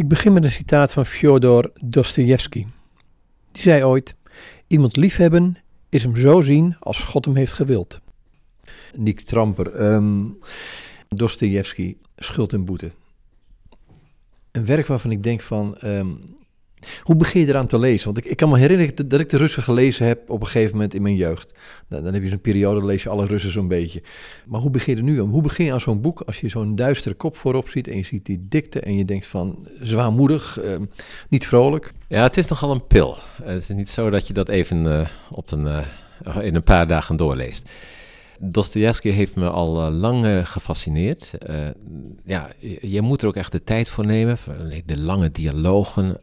Ik begin met een citaat van Fyodor Dostoevsky. Die zei ooit: Iemand liefhebben is hem zo zien als God hem heeft gewild. Niek Tramper, um, Dostoevsky, Schuld en Boete. Een werk waarvan ik denk van, ehm, hoe begin je eraan te lezen? Want ik, ik kan me herinneren dat ik de Russen gelezen heb op een gegeven moment in mijn jeugd. Dan, dan heb je zo'n periode, lees je alle Russen zo'n beetje. Maar hoe begin je er nu aan? Hoe begin je aan zo'n boek als je zo'n duistere kop voorop ziet en je ziet die dikte en je denkt van zwaarmoedig, uh, niet vrolijk? Ja, het is nogal een pil. Het is niet zo dat je dat even uh, op een, uh, in een paar dagen doorleest. Dostoevsky heeft me al uh, lang gefascineerd. Ja, je, moet er ook echt de tijd voor nemen. De lange dialogen,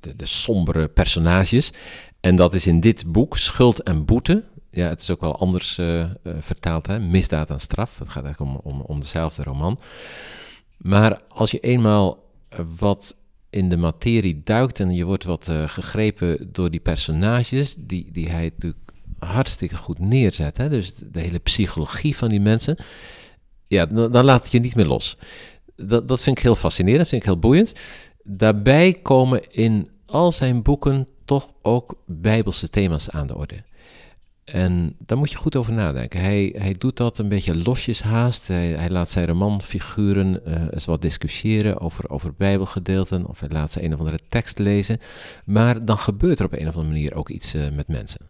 de, de, sombere personages. En dat is in dit boek, Schuld en Boete. Ja, het is ook wel anders vertaald, hè? misdaad en straf. Het gaat eigenlijk om, om, om dezelfde roman. Maar als je eenmaal wat in de materie duikt en je wordt wat gegrepen door die personages, die, die hij natuurlijk hartstikke goed neerzet. Hè? Dus de hele psychologie van die mensen. Ja, dan, dan laat het je niet meer los. Dat, dat vind ik heel fascinerend, vind ik heel boeiend. Daarbij komen in al zijn boeken toch ook bijbelse thema's aan de orde. En daar moet je goed over nadenken. Hij, hij doet dat een beetje losjes haast. Hij, laat zijn romanfiguren uh, eens wat discussiëren over, over bijbelgedeelten. Of hij laat ze een of andere tekst lezen. Maar dan gebeurt er op een of andere manier ook iets uh, met mensen.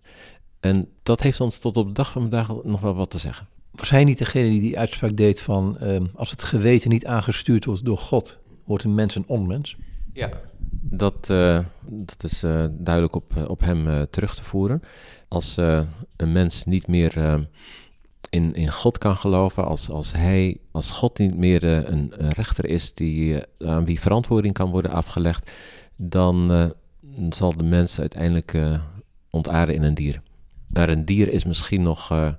En dat heeft ons tot op de dag van vandaag nog wel wat te zeggen. Was hij niet degene die die uitspraak deed van uh, als het geweten niet aangestuurd wordt door God, wordt een mens een onmens? Ja, dat, uh, dat is uh, duidelijk op, op hem terug te voeren. Als een mens niet meer in, in God kan geloven, als, als hij, als God niet meer een, een, rechter is die, aan wie verantwoording kan worden afgelegd, dan zal de mens uiteindelijk ontaarden in een dier. Maar een dier is misschien nog,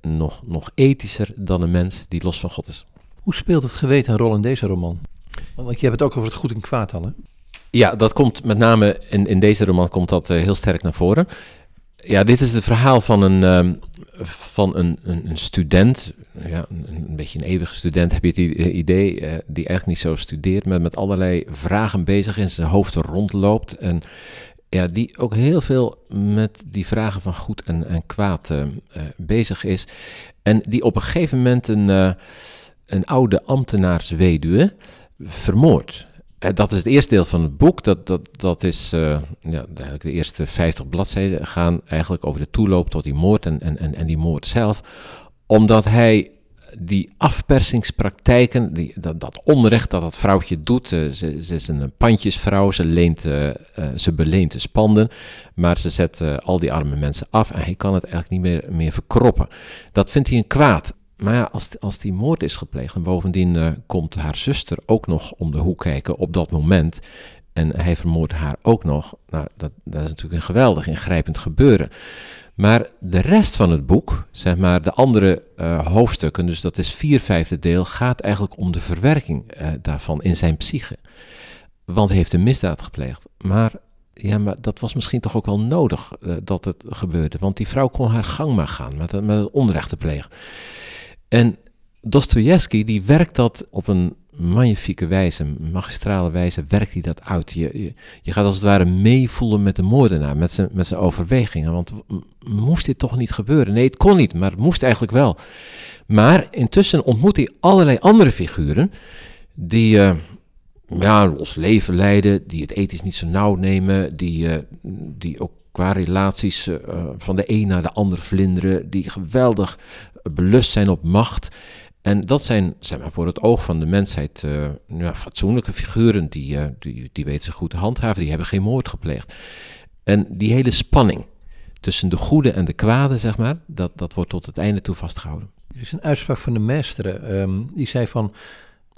nog, nog ethischer dan een mens die los van God is. Hoe speelt het geweten een rol in deze roman? Want je hebt het ook over het goed en kwaad al? Ja, dat komt met name in, in deze roman komt dat uh, heel sterk naar voren. Ja, dit is het verhaal van een, um, van een, een, student, ja, een, een, beetje een eeuwige student heb je het idee, uh, die eigenlijk niet zo studeert, maar met allerlei vragen bezig in zijn hoofd rondloopt. En ja, die ook heel veel met die vragen van goed en, en kwaad bezig is. En die op een gegeven moment een, een oude ambtenaarsweduwe vermoordt. dat is het eerste deel van het boek. Dat, dat, dat is, ja, eigenlijk de eerste 50 bladzijden gaan eigenlijk over de toeloop tot die moord en, en, en die moord zelf. Omdat hij die afpersingspraktijken, die, dat, dat, onrecht dat dat vrouwtje doet. Uh, ze, ze, is een pandjesvrouw, ze, leent, uh, ze beleent de spanden, maar ze zet al die arme mensen af en hij kan het eigenlijk niet meer, meer verkroppen. Dat vindt hij een kwaad. Maar ja, als, als die moord is gepleegd en bovendien komt haar zuster ook nog om de hoek kijken op dat moment en hij vermoordt haar ook nog, nou, dat, dat is natuurlijk een geweldig ingrijpend gebeuren. Maar de rest van het boek, zeg maar de andere uh, hoofdstukken, dus dat is vier vijfde deel, gaat eigenlijk om de verwerking uh, daarvan in zijn psyche. Want hij heeft een misdaad gepleegd. Maar, ja, maar dat was misschien toch ook wel nodig dat het gebeurde. Want die vrouw kon haar gang maar gaan met, met het onrecht te plegen. En Dostoevsky die werkt dat op een magnifieke wijze, magistrale wijze, werkt hij dat uit. Je, je, gaat als het ware meevoelen met de moordenaar, met zijn, met zijn overwegingen. Want moest dit toch niet gebeuren? Nee, het kon niet, maar het moest eigenlijk wel. Maar intussen ontmoet hij allerlei andere figuren die uh, ja, los leven leiden, die het ethisch niet zo nauw nemen, die, uh, die ook qua relaties uh, van de een naar de ander vlinderen, die geweldig belust zijn op macht. En dat zijn, zeg maar, voor het oog van de mensheid uh, ja, fatsoenlijke figuren, die, uh, die, die weten ze goed te handhaven, die hebben geen moord gepleegd. En die hele spanning tussen de goede en de kwade, zeg maar, dat, dat wordt tot het einde toe vastgehouden. Er is een uitspraak van de meester, um, die zei van,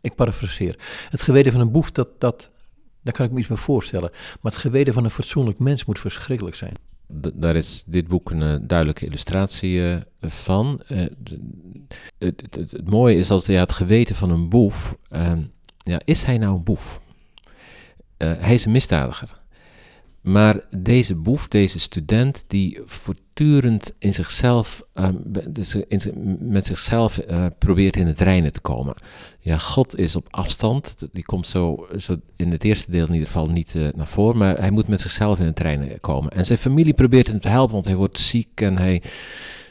ik parafraseer, het geweten van een boef, dat, dat, daar kan ik me iets meer voorstellen. Maar het geweten van een fatsoenlijk mens moet verschrikkelijk zijn daar is dit boek een uh, duidelijke illustratie uh, van. Uh, het, het, het, mooie is als ja, het geweten van een boef. Ehm, ja, is hij nou een boef? hij is een misdadiger. Maar deze boef, deze student, die voortdurend in zichzelf, uh, in, met zichzelf uh, probeert in het reinen te komen. Ja, God is op afstand. Die komt zo, zo in het eerste deel in ieder geval niet uh, naar voren. Maar hij moet met zichzelf in het reinen komen. En zijn familie probeert hem te helpen, want hij wordt ziek en hij,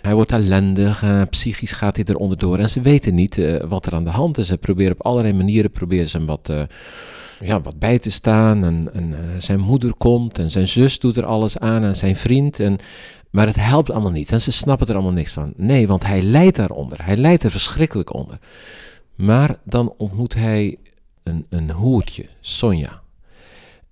hij wordt ellendig. psychisch gaat hij er onderdoor. En ze weten niet wat er aan de hand is. Ze proberen op allerlei manieren proberen ze hem wat ja, wat bij te staan. En, uh, zijn moeder komt en zijn zus doet er alles aan en zijn vriend. En, maar het helpt allemaal niet en ze snappen er allemaal niks van. Nee, want hij lijdt daaronder. Hij lijdt er verschrikkelijk onder. Maar dan ontmoet hij een, een hoertje, Sonja.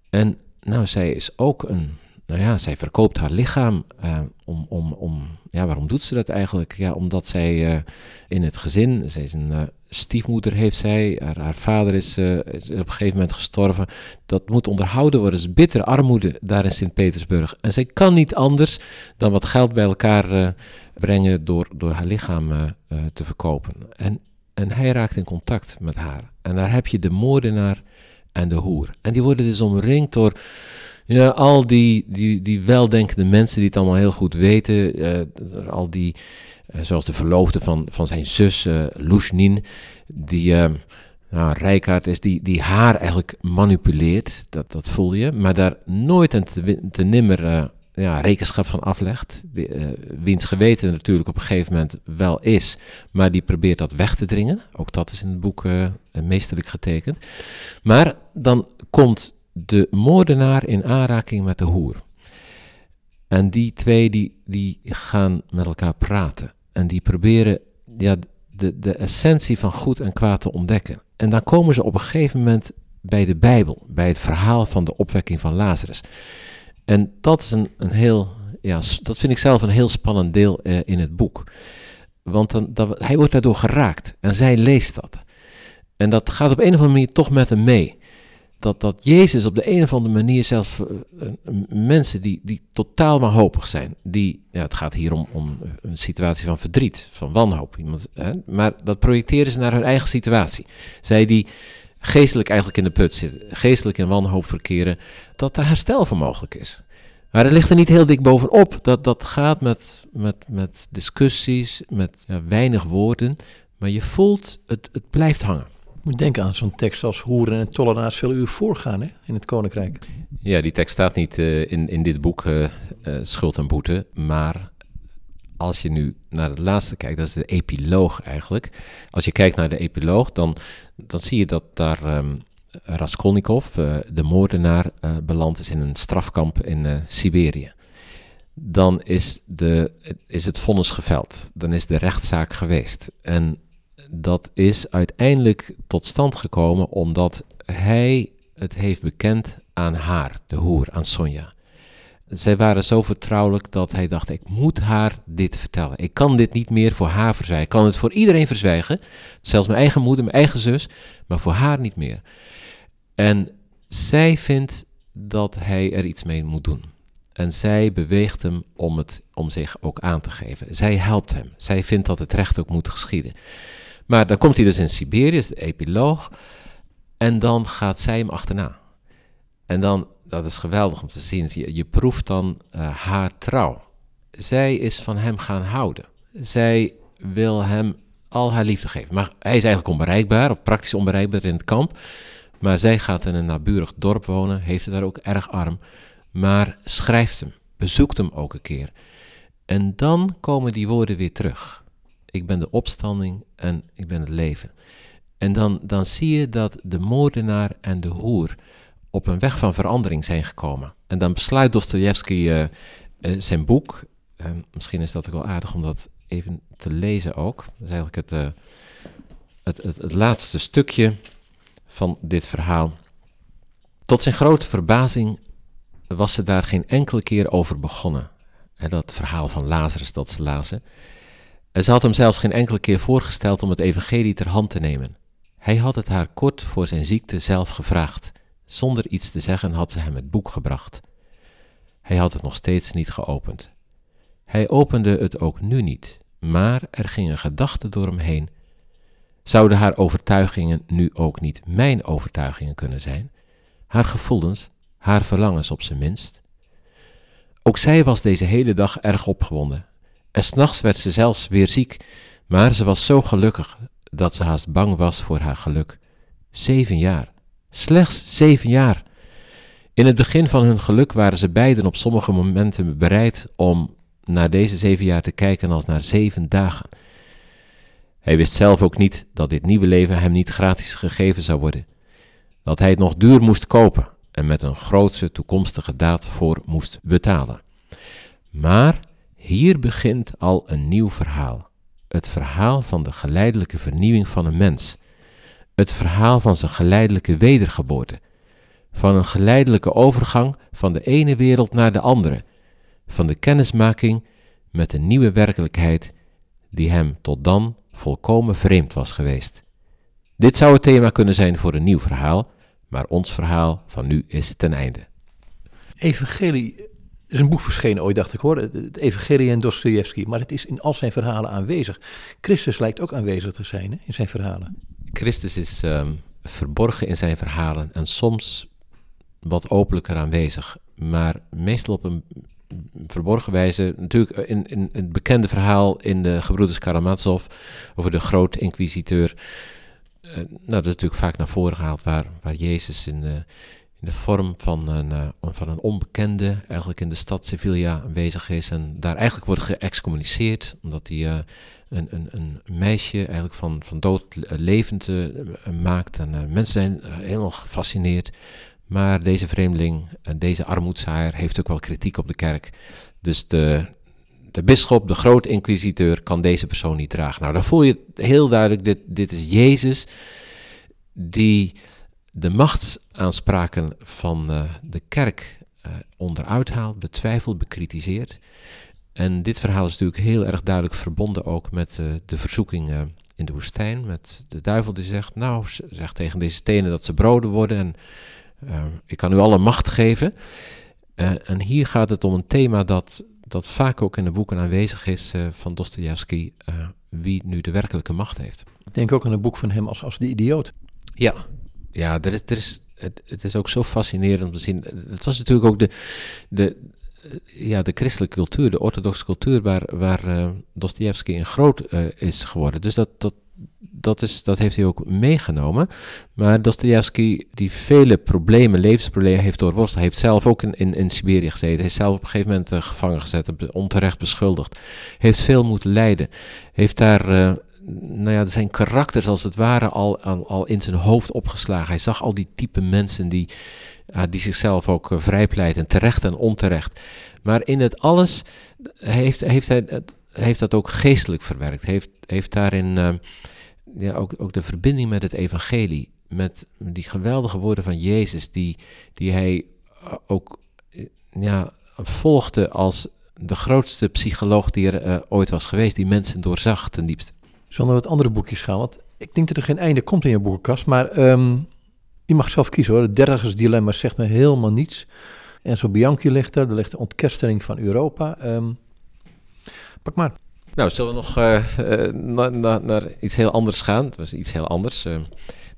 En nou, zij is ook een, nou ja, zij verkoopt haar lichaam uh, om, om, om, ja, waarom doet ze dat eigenlijk? Ja, omdat zij uh, in het gezin, zij is een stiefmoeder heeft zij, haar, vader is, is, op een gegeven moment gestorven. Dat moet onderhouden worden, is bittere armoede daar in Sint-Petersburg. En zij kan niet anders dan wat geld bij elkaar brengen door, door haar lichaam te verkopen. En, en hij raakt in contact met haar. En daar heb je de moordenaar en de hoer. En die worden dus omringd door ja, al die, die, die weldenkende mensen die het allemaal heel goed weten. Al die, zoals de verloofde van, van zijn zus, uh, die nou, Rijkaard is, die, die haar eigenlijk manipuleert. Dat, dat voel je. Maar daar nooit en te, nimmer ja, rekenschap van aflegt. Wiens geweten natuurlijk op een gegeven moment wel is, maar die probeert dat weg te dringen. Ook dat is in het boek meesterlijk getekend. Maar dan komt de moordenaar in aanraking met de hoer. En die twee die, die gaan met elkaar praten. En die proberen ja, de, de essentie van goed en kwaad te ontdekken. En dan komen ze op een gegeven moment bij de Bijbel, bij het verhaal van de opwekking van Lazarus. En dat is een, een heel, ja, dat vind ik zelf een heel spannend deel eh, in het boek. Want dan, dat, hij wordt daardoor geraakt en zij leest dat. En dat gaat op een of andere manier toch met hem mee dat, dat Jezus op de een of andere manier zelfs uh, mensen die, die totaal wanhopig zijn, die, ja, het gaat hier om, om een situatie van verdriet, van wanhoop, iemand, hè, maar dat projecteren ze naar hun eigen situatie. Zij die geestelijk eigenlijk in de put zitten, geestelijk in wanhoop verkeren, dat daar herstel voor mogelijk is. Maar het ligt er niet heel dik bovenop. Dat, dat gaat met, met, met discussies, met ja, weinig woorden. Maar je voelt, het, het blijft hangen moet denken aan zo'n tekst als hoeren en tollenaars zullen u voorgaan hè, in het koninkrijk. Ja, die tekst staat niet uh, in, in dit boek, uh, uh, Schuld en Boete, maar als je nu naar het laatste kijkt, dat is de epiloog eigenlijk. Als je kijkt naar de epiloog, dan, dan zie je dat daar um, Raskolnikov, de moordenaar, beland is in een strafkamp in Siberië. Dan is, de, is het vonnis geveld. Dan is de rechtszaak geweest. En dat is uiteindelijk tot stand gekomen omdat hij het heeft bekend aan haar, de hoer, aan Sonja. Zij waren zo vertrouwelijk dat hij dacht: ik moet haar dit vertellen. Ik kan dit niet meer voor haar verzwijgen. Ik kan het voor iedereen verzwijgen, zelfs mijn eigen moeder, mijn eigen zus, maar voor haar niet meer. En zij vindt dat hij er iets mee moet doen. En zij beweegt hem om, het, om zich ook aan te geven. Zij helpt hem. Zij vindt dat het recht ook moet geschieden. Maar dan komt hij dus in Siberië, is de epiloog. En dan gaat zij hem achterna. En dan, dat is geweldig om te zien, je, je proeft dan uh, haar trouw. Zij is van hem gaan houden. Zij wil hem al haar liefde geven. Maar hij is eigenlijk onbereikbaar, of praktisch onbereikbaar in het kamp. Maar zij gaat in een naburig dorp wonen, heeft het daar ook erg arm. Maar schrijft hem, bezoekt hem ook een keer. En dan komen die woorden weer terug ik ben de opstanding en ik ben het leven. En dan, dan zie je dat de moordenaar en de hoer op een weg van verandering zijn gekomen. En dan besluit Dostoevsky uh, zijn boek, en misschien is dat ook wel aardig om dat even te lezen ook. Dat is eigenlijk het, het, het, het laatste stukje van dit verhaal. Tot zijn grote verbazing was ze daar geen enkele keer over begonnen. En dat verhaal van Lazarus dat ze lazen. Ze had hem zelfs geen enkele keer voorgesteld om het evangelie ter hand te nemen. Hij had het haar kort voor zijn ziekte zelf gevraagd. Zonder iets te zeggen had ze hem het boek gebracht. Hij had het nog steeds niet geopend. Hij opende het ook nu niet, maar er ging een gedachte door hem heen. Zouden haar overtuigingen nu ook niet mijn overtuigingen kunnen zijn? Haar gevoelens, haar verlangens op zijn minst? Ook zij was deze hele dag erg opgewonden. En s'nachts werd ze zelfs weer ziek, maar ze was zo gelukkig dat ze haast bang was voor haar geluk. Zeven jaar. Slechts zeven jaar. In het begin van hun geluk waren ze beiden op sommige momenten bereid om naar deze zeven jaar te kijken als naar zeven dagen. Hij wist zelf ook niet dat dit nieuwe leven hem niet gratis gegeven zou worden. Dat hij het nog duur moest kopen en met een grootse toekomstige daad voor moest betalen. Maar hier begint al een nieuw verhaal. Het verhaal van de geleidelijke vernieuwing van een mens. Het verhaal van zijn geleidelijke wedergeboorte. Van een geleidelijke overgang van de ene wereld naar de andere. Van de kennismaking met een nieuwe werkelijkheid die hem tot dan volkomen vreemd was geweest. Dit zou het thema kunnen zijn voor een nieuw verhaal, maar ons verhaal van nu is ten einde. Evangelie is een boek verschenen ooit, dacht ik hoor. Het Evangelie en Dostoevsky. Maar het is in al zijn verhalen aanwezig. Christus lijkt ook aanwezig te zijn hè, in zijn verhalen. Christus is ehm, verborgen in zijn verhalen en soms wat openlijker aanwezig. Maar meestal op een verborgen wijze. Natuurlijk in, in, het bekende verhaal in de gebroeders Karamazov over de groot inquisiteur. Uh, nou, dat is natuurlijk vaak naar voren gehaald waar, waar Jezus in de, de vorm van een, uh, van een onbekende eigenlijk in de stad Sevilla aanwezig is en daar eigenlijk wordt geëxcommuniceerd omdat hij uh, een, een, een meisje eigenlijk van, van dood levend maakt en mensen zijn helemaal gefascineerd. Maar deze vreemdeling, deze armoedzaaier, heeft ook wel kritiek op de kerk. Dus de, de bisschop, de groot inquisiteur, kan deze persoon niet dragen. Nou, dan voel je heel duidelijk, dit, dit is Jezus die de machtsaanspraken van uh, de kerk uh, onderuit haalt, betwijfelt, bekritiseert. En dit verhaal is natuurlijk heel erg duidelijk verbonden ook met uh, de verzoeking in de woestijn. Met de duivel die zegt, nou, zegt tegen deze stenen dat ze broden worden en ik kan u alle macht geven. En hier gaat het om een thema dat, dat vaak ook in de boeken aanwezig is van Dostoevsky, wie nu de werkelijke macht heeft. Ik denk ook aan een boek van hem als, als de idioot. Ja, ja er is, er is, het, het is ook zo fascinerend om te zien. Het was natuurlijk ook de, de, ja, de christelijke cultuur, de orthodoxe cultuur, waar, waar uh, Dostoevsky in groot uh, is geworden. Dus dat, dat, dat, is, dat heeft hij ook meegenomen. Maar Dostoevsky, die vele problemen, levensproblemen heeft doorworsteld. Heeft zelf ook in, in, Siberië gezeten. Hij is zelf op een gegeven moment uh, gevangen gezet, onterecht beschuldigd. Heeft veel moeten lijden. Heeft daar, nou ja, zijn karakters als het ware al, al, al, in zijn hoofd opgeslagen. Hij zag al die type mensen die, die zichzelf ook uh, vrijpleiten, terecht en onterecht. Maar in het alles heeft, heeft hij heeft dat ook geestelijk verwerkt. Heeft, heeft daarin ja, ook, ook de verbinding met het evangelie, met die geweldige woorden van Jezus, die, die hij eh, ook eh, ja, volgde als de grootste psycholoog die er ooit was geweest, die mensen doorzag ten diepste. Zullen we wat andere boekjes gaan? Want ik denk dat er geen einde komt in je boekenkast, maar um, je mag zelf kiezen hoor. Het dertigersdilemma zegt me helemaal niets. En zo Bianchi ligt er, er ligt de ontkerstening van Europa. Um, pak maar. Nou, zullen we nog uh, uh, naar, naar, naar iets heel anders gaan? Het was iets heel anders. Uh,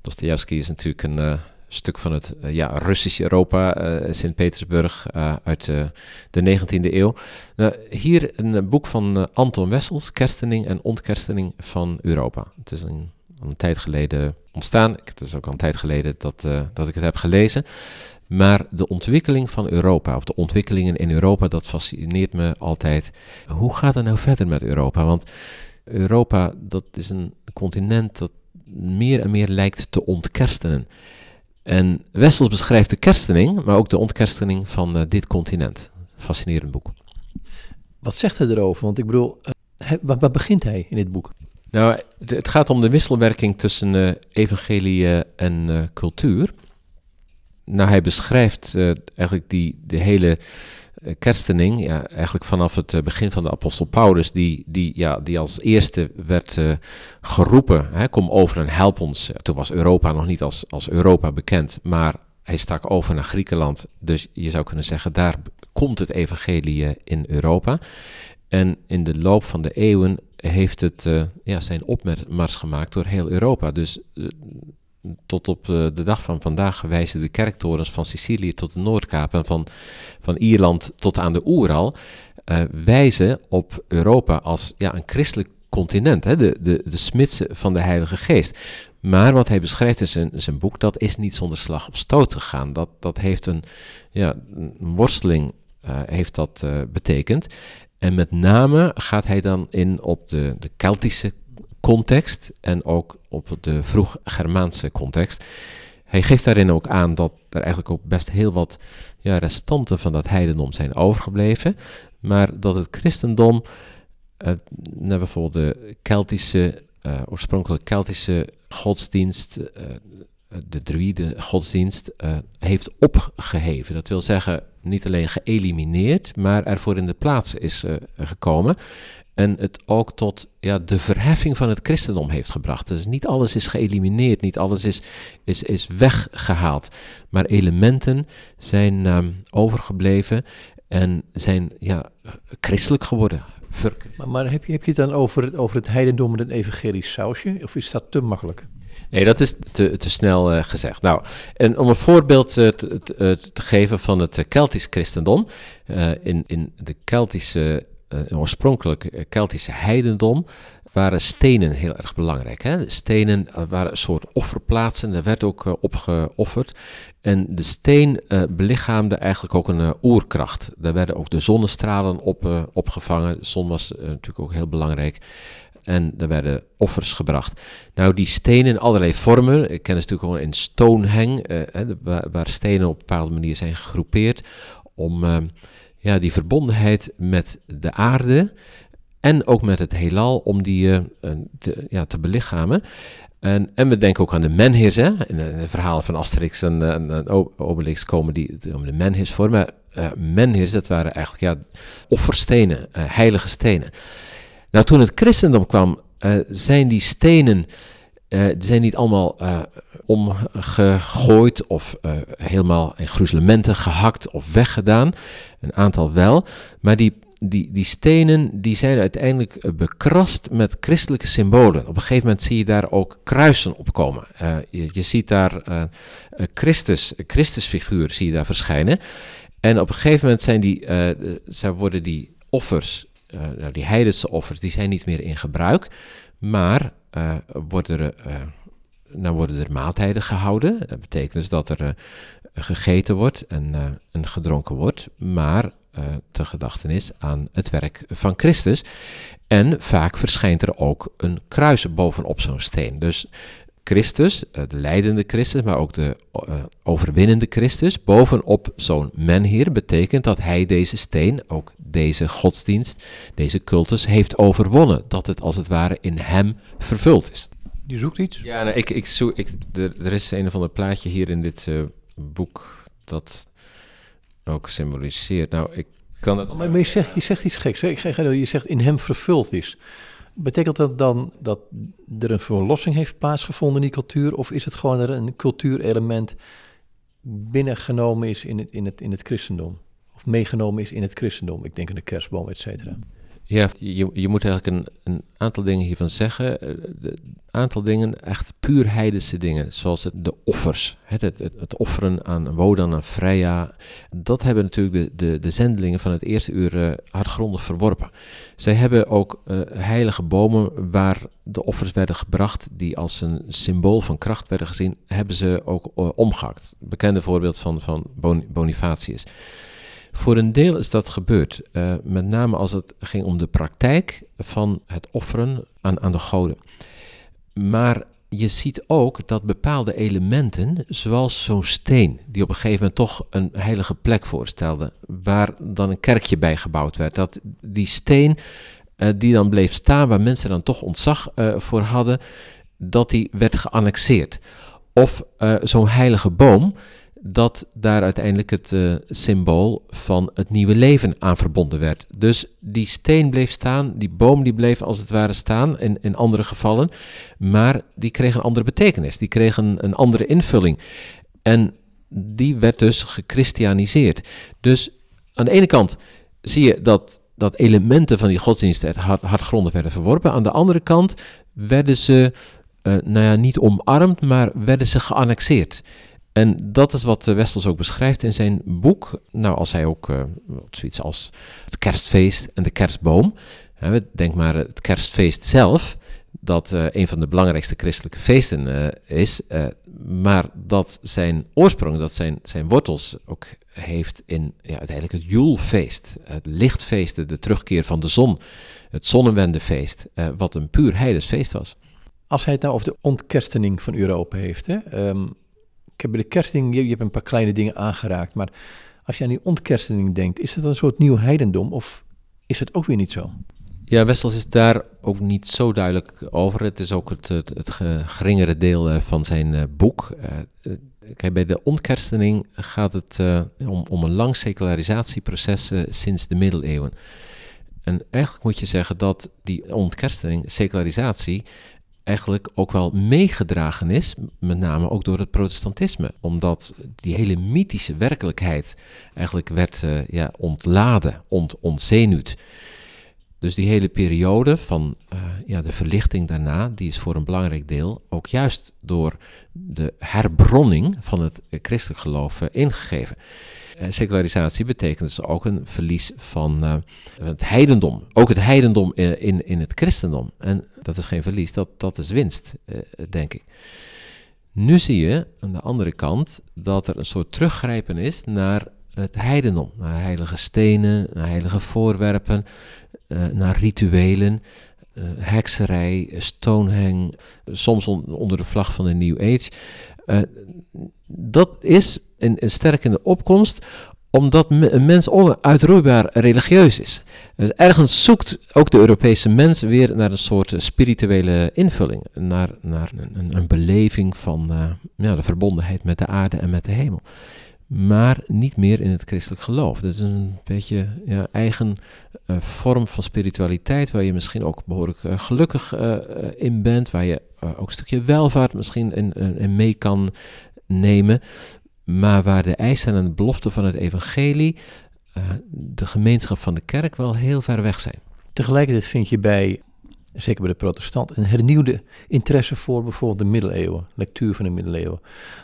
Dostoevsky is natuurlijk een stuk van het ja, Russische Europa, Sint-Petersburg, uit de 19e eeuw. Nou, hier een boek van Anton Wessels, Kerstening en Ontkerstening van Europa. Het is een, een tijd geleden ontstaan. Het is ook al een tijd geleden dat, dat ik het heb gelezen. Maar de ontwikkeling van Europa, of de ontwikkelingen in Europa, dat fascineert me altijd. Hoe gaat het nou verder met Europa? Want Europa, dat is een continent dat meer en meer lijkt te ontkerstenen. En Wessels beschrijft de kerstening, maar ook de ontkerstening van uh, dit continent. Fascinerend boek. Wat zegt hij erover? Want ik bedoel, uh, waar, waar, begint hij in dit boek? Nou, het gaat om de wisselwerking tussen uh, evangelie en cultuur nou, hij beschrijft eigenlijk die, de hele kerstening, ja, eigenlijk vanaf het uh, begin van de apostel Paulus, die, die, ja, die als eerste werd geroepen, hè, kom over en help ons. Toen was Europa nog niet als, als Europa bekend, maar hij stak over naar Griekenland. Dus je zou kunnen zeggen, daar komt het evangelie in Europa. En in de loop van de eeuwen heeft het ja, zijn opmars gemaakt door heel Europa. Dus tot op de, de dag van vandaag wijzen de kerktorens van Sicilië tot de Noordkaap en van, van Ierland tot aan de Oeral, uh, wijzen op Europa als ja, een christelijk continent, hè? De, de, de smidse van de Heilige Geest. Maar wat hij beschrijft in zijn, zijn boek, dat is niet zonder slag of stoot gegaan. Dat, dat heeft een, ja, worsteling uh, heeft dat betekend. En met name gaat hij dan in op de, de Keltische context en ook op de vroeg-Germaanse context. Hij geeft daarin ook aan dat er eigenlijk ook best heel wat ja, restanten van dat heidendom zijn overgebleven, maar dat het christendom, uh, bijvoorbeeld de Keltische, uh, oorspronkelijk Keltische godsdienst, uh, de druïde godsdienst, heeft opgeheven. Dat wil zeggen, niet alleen geëlimineerd, maar ervoor in de plaats is gekomen en het ook tot ja, de verheffing van het christendom heeft gebracht. Dus niet alles is geëlimineerd, niet alles is, is, is weggehaald, maar elementen zijn um, overgebleven en zijn ja, christelijk geworden. Maar, maar, heb, je, heb je het dan over, over het heidendom met een evangelisch sausje, of is dat te makkelijk? Nee, dat is te, te snel uh, gezegd. Nou, en om een voorbeeld uh, te, te, te, geven van het Keltisch christendom. Uh, in, in de Keltische uh, oorspronkelijk eh, Keltische heidendom waren stenen heel erg belangrijk. Hè? stenen uh, waren een soort offerplaatsen, er werd ook uh, opgeofferd. En de steen belichaamde eigenlijk ook een oerkracht. Daar werden ook de zonnestralen op, opgevangen. De zon was natuurlijk ook heel belangrijk. En er werden offers gebracht. Nou, die stenen in allerlei vormen. Ik ken het natuurlijk gewoon in Stonehenge, waar, waar, stenen op een bepaalde manier zijn gegroepeerd. Om ja, die verbondenheid met de aarde en ook met het heelal om die uh, te, ja, te belichamen. En, en we denken ook aan de menhis. Hè? In de verhalen van Asterix en, Obelix komen die de menhis voor. Maar uh, dat waren eigenlijk ja, offerstenen, uh, heilige stenen. Nou, toen het christendom kwam, zijn die stenen uh, die zijn niet allemaal uh, omgegooid of uh, helemaal in gruzelementen gehakt of weggedaan. Een aantal wel. Maar die, die, die stenen die zijn uiteindelijk bekrast met christelijke symbolen. Op een gegeven moment zie je daar ook kruisen opkomen. Je, je, ziet daar Christus, Christusfiguur zie je daar verschijnen. En op een gegeven moment zijn die, zijn worden die offers, nou, die heidense offers, die zijn niet meer in gebruik. Maar uh, worden, er, uh, nou worden er maaltijden gehouden. Dat betekent dus dat er uh, gegeten wordt en, en, gedronken wordt, maar te gedachtenis aan het werk van Christus. En vaak verschijnt er ook een kruis bovenop zo'n steen. Dus Christus, de leidende Christus, maar ook de overwinnende Christus, bovenop zo'n menheer, betekent dat hij deze steen, ook deze godsdienst, deze cultus, heeft overwonnen. Dat het als het ware in hem vervuld is. Je zoekt iets? Ja, nou, ik, ik zoek, ik, er, er is een of ander plaatje hier in dit uh, boek dat ook symboliseert. Nou, ik kan het... Maar, maar je, zegt, je zegt iets geks. Hè? Je zegt in hem vervuld is. Betekent dat dan dat er een verlossing heeft plaatsgevonden in die cultuur? Of is het gewoon er een cultuurelement binnengenomen is in het, in het, in het christendom? Of meegenomen is in het christendom? Ik denk aan de kerstboom, et cetera. Ja, je, je moet eigenlijk een, een aantal dingen hiervan zeggen. Een aantal dingen, echt puur heidense dingen, zoals het, de offers. Het, het, het, offeren aan Wodan, aan Freya. Dat hebben natuurlijk de, de, de zendelingen van het eerste uur uh, hardgrondig verworpen. Zij hebben ook uh, heilige bomen waar de offers werden gebracht, die als een symbool van kracht werden gezien, hebben ze ook uh, omgehakt. Bekende voorbeeld van, van Bonifatius. Voor een deel is dat gebeurd, uh, met name als het ging om de praktijk van het offeren aan, aan de goden. Maar je ziet ook dat bepaalde elementen, zoals zo'n steen, die op een gegeven moment toch een heilige plek voorstelde, waar dan een kerkje bij gebouwd werd, dat die steen uh, die dan bleef staan, waar mensen dan toch ontzag uh, voor hadden, dat die werd geannexeerd. Of zo'n heilige boom, dat daar uiteindelijk het uh, symbool van het nieuwe leven aan verbonden werd. Dus die steen bleef staan, die boom die bleef als het ware staan in, in andere gevallen, maar die kreeg een andere betekenis, die kreeg een, een andere invulling. En die werd dus gechristianiseerd. Dus aan de ene kant zie je dat, dat elementen van die godsdienst hard, hardgrondig werden verworpen, aan de andere kant werden ze nou ja, niet omarmd, maar werden ze geannexeerd. En dat is wat Westels ook beschrijft in zijn boek. Nou, als hij ook uh, zoiets als het kerstfeest en de kerstboom. denk maar het kerstfeest zelf, dat een van de belangrijkste christelijke feesten is. maar dat zijn oorsprong, dat zijn, zijn wortels ook heeft in ja, uiteindelijk het Joelfeest. Het lichtfeest, de terugkeer van de zon. Het zonnewendefeest, wat een puur heidens feest was. Als hij het nou over de ontkerstening van Europa heeft, hè, um, ik heb bij de kersting, je, je, hebt een paar kleine dingen aangeraakt, maar als je aan die ontkerstening denkt, is dat een soort nieuw heidendom of is het ook weer niet zo? Ja, Westels is daar ook niet zo duidelijk over. Het is ook het, het, geringere deel eh, van zijn uh, boek. Uh, kijk, bij de ontkerstening gaat het om, om een lang secularisatieproces sinds de middeleeuwen. En eigenlijk moet je zeggen dat die ontkerstening, secularisatie, eigenlijk ook wel meegedragen is, met name ook door het protestantisme. Omdat die hele mythische werkelijkheid eigenlijk werd uh, ja, ontladen, ont, ontzenuwd. Dus die hele periode van uh, ja, de verlichting daarna, die is voor een belangrijk deel ook juist door de herbronning van het christelijk geloof uh, ingegeven. Uh, secularisatie betekent dus ook een verlies van het heidendom. Ook het heidendom in, in, in, het christendom. En dat is geen verlies, dat, dat is winst, denk ik. Nu zie je aan de andere kant dat er een soort teruggrijpen is naar het heidendom, naar heilige stenen, naar heilige voorwerpen, naar rituelen, hekserij, Stonehenge, soms onder de vlag van de New Age. Dat is een, een sterkende opkomst omdat een mens onuitroeibaar religieus is. Dus ergens zoekt ook de Europese mens weer naar een soort spirituele invulling, naar, naar een, een beleving van ja, de verbondenheid met de aarde en met de hemel maar niet meer in het christelijk geloof. Dat is een beetje ja, eigen uh, vorm van spiritualiteit, waar je misschien ook behoorlijk gelukkig in bent, waar je ook een stukje welvaart misschien in, in, mee kan nemen, maar waar de eisen en de beloften van het evangelie, de gemeenschap van de kerk, wel heel ver weg zijn. Tegelijkertijd vind je bij zeker bij de protestant, een hernieuwde interesse voor bijvoorbeeld de middeleeuwen, lectuur van de middeleeuwen.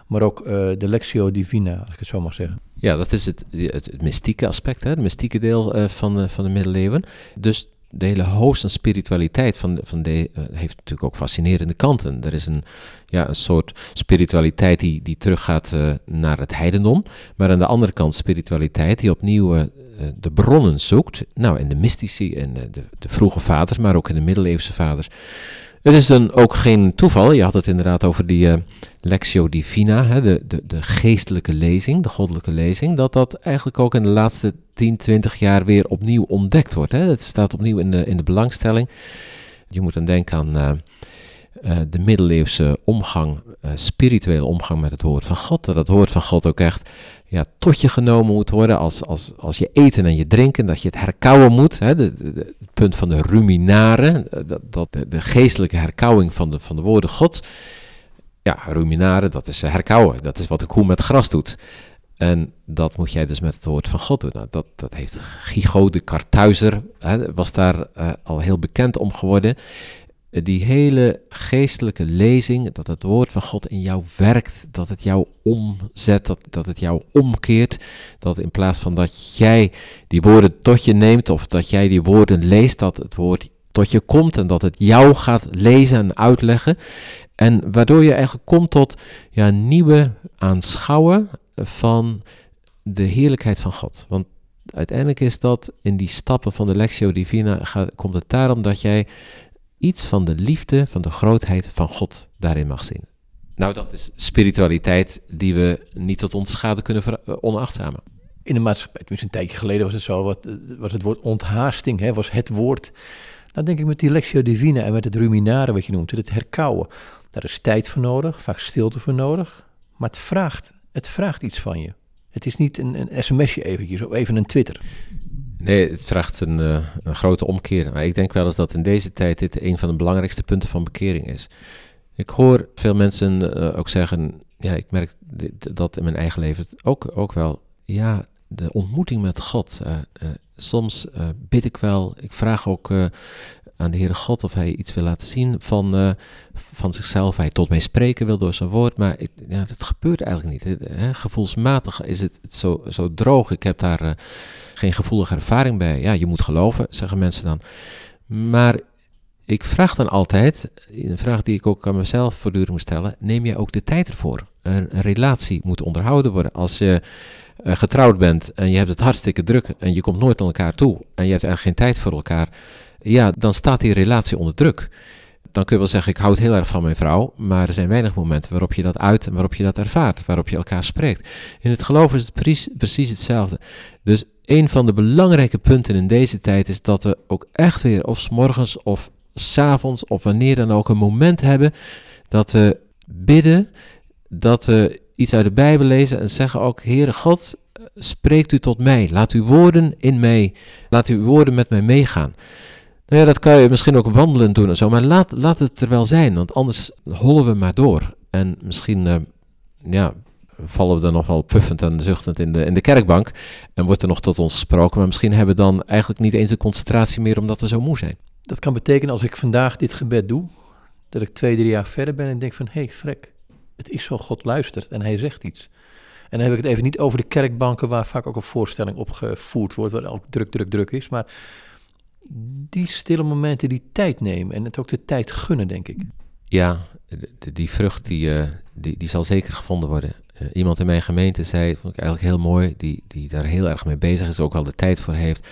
Maar ook uh, de Lectio Divina, als ik het zo mag zeggen. Ja, dat is het, het, het mystieke aspect, hè, het mystieke deel uh, van, van de middeleeuwen. Dus de hele en spiritualiteit van, van de, heeft natuurlijk ook fascinerende kanten. Er is een, ja, een soort spiritualiteit die, die teruggaat naar het heidendom. Maar aan de andere kant spiritualiteit die opnieuw eh, de bronnen zoekt, nou in de mystici en de, de, vroege vaders, maar ook in de middeleeuwse vaders. Het is dan ook geen toeval, je had het inderdaad over die uh, Lectio Divina, hè, de, de, de geestelijke lezing, de goddelijke lezing, dat dat eigenlijk ook in de laatste 10, 20 jaar weer opnieuw ontdekt wordt. Hè. Het staat opnieuw in de, in de belangstelling. Je moet dan denken aan uh, de middeleeuwse omgang, uh, spirituele omgang met het woord van God. Dat het woord van God ook echt ja, tot je genomen moet worden als, als, als je eten en je drinken, dat je het herkauwen moet. Hè, de, het punt van de ruminaren, eh, dat, dat, de, geestelijke herkauwing van de, van de woorden Gods. Ja, ruminaren, dat is herkauwen. Dat is wat een koe met gras doet. En dat moet jij dus met het woord van God doen. Nou, dat, dat heeft Gigo de Kartuizer, hè, was daar al heel bekend om geworden die hele geestelijke lezing, dat het woord van God in jou werkt, dat het jou omzet, dat, dat het jou omkeert, dat in plaats van dat jij die woorden tot je neemt of dat jij die woorden leest, dat het woord tot je komt en dat het jou gaat lezen en uitleggen. En waardoor je eigenlijk komt tot ja, nieuwe aanschouwen van de heerlijkheid van God. Want uiteindelijk is dat in die stappen van de Lectio Divina, gaat, komt het daarom dat jij iets van de liefde, van de grootheid van God daarin mag zien. Nou, dat is spiritualiteit die we niet tot onze schade kunnen eh, onachtzamen. In de maatschappij, tenminste een tijdje geleden was het zo, wat, was het woord onthaasting, hè, was het woord. Dan denk ik met die lectio divina en met het ruminaren wat je noemt, het herkauwen. Daar is tijd voor nodig, vaak stilte voor nodig, maar het vraagt, het vraagt iets van je. Het is niet een, een sms'je eventjes of even een Twitter. Nee, het vraagt een, uh, een grote omkeer. Maar ik denk wel eens dat in deze tijd dit een van de belangrijkste punten van bekering is. Ik hoor veel mensen uh, ook zeggen, ja, ik merk dat in mijn eigen leven ook, ook wel, ja, de ontmoeting met God, uh, Soms uh, bid ik wel. Ik vraag ook uh, aan de Heere God of hij iets wil laten zien van, uh, van zichzelf. Hij tot mij spreken wil door zijn woord. Maar ik, ja, dat gebeurt eigenlijk niet. Hè? Gevoelsmatig is het, zo, zo droog. Ik heb daar geen gevoelige ervaring bij. Ja, je moet geloven, zeggen mensen dan. Maar ik vraag dan altijd, een vraag die ik ook aan mezelf voortdurend moet stellen, neem je ook de tijd ervoor? Een, een relatie moet onderhouden worden. Als je getrouwd bent en je hebt het hartstikke druk en je komt nooit aan elkaar toe en je hebt eigenlijk geen tijd voor elkaar, ja, dan staat die relatie onder druk. Dan kun je wel zeggen, ik houd heel erg van mijn vrouw, maar er zijn weinig momenten waarop je dat uit en waarop je dat ervaart, waarop je elkaar spreekt. In het geloof is het precies, hetzelfde. Dus een van de belangrijke punten in deze tijd is dat we ook echt weer, of s morgens of s'avonds of wanneer dan ook, een moment hebben dat we bidden, dat we iets uit de Bijbel lezen en zeggen ook, Heere God, spreekt u tot mij, laat uw woorden in mij, laat uw woorden met mij meegaan. Nou ja, dat kan je misschien ook wandelend doen en zo, maar laat, laat het er wel zijn, want anders hollen we maar door. En misschien, uh, ja, vallen we dan nog wel puffend en zuchtend in de, in de kerkbank en wordt er nog tot ons gesproken, maar misschien hebben we dan eigenlijk niet eens de concentratie meer omdat we zo moe zijn. Dat kan betekenen als ik vandaag dit gebed doe, dat ik twee, drie jaar verder ben en denk van, hé, hey, frek, het is zo, God luistert en hij zegt iets. En dan heb ik het even niet over de kerkbanken waar vaak ook een voorstelling opgevoerd wordt, waar ook druk, druk, druk is, maar die stille momenten die tijd nemen en het ook de tijd gunnen, denk ik. Ja, die vrucht die, uh, die, die zal zeker gevonden worden. Uh, iemand in mijn gemeente zei, vond ik eigenlijk heel mooi, die, die daar heel erg mee bezig is, ook al de tijd voor heeft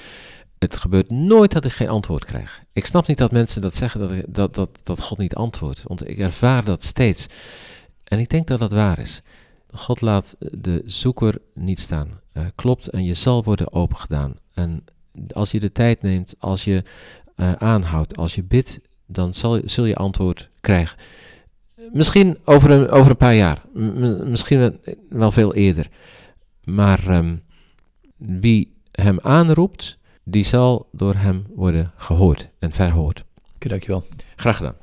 het gebeurt nooit dat ik geen antwoord krijg. Ik snap niet dat mensen dat zeggen, dat, dat, dat, dat God niet antwoordt. Want ik ervaar dat steeds. En ik denk dat dat waar is. God laat de zoeker niet staan. Uh, klopt, en je zal worden opengedaan. En als je de tijd neemt, als je uh, aanhoudt, als je bidt, dan zal, zul je antwoord krijgen. Misschien over een, over een paar jaar, M misschien wel veel eerder. Maar um, wie hem aanroept, die zal door hem worden gehoord en verhoord. Oké, dankjewel. Graag gedaan.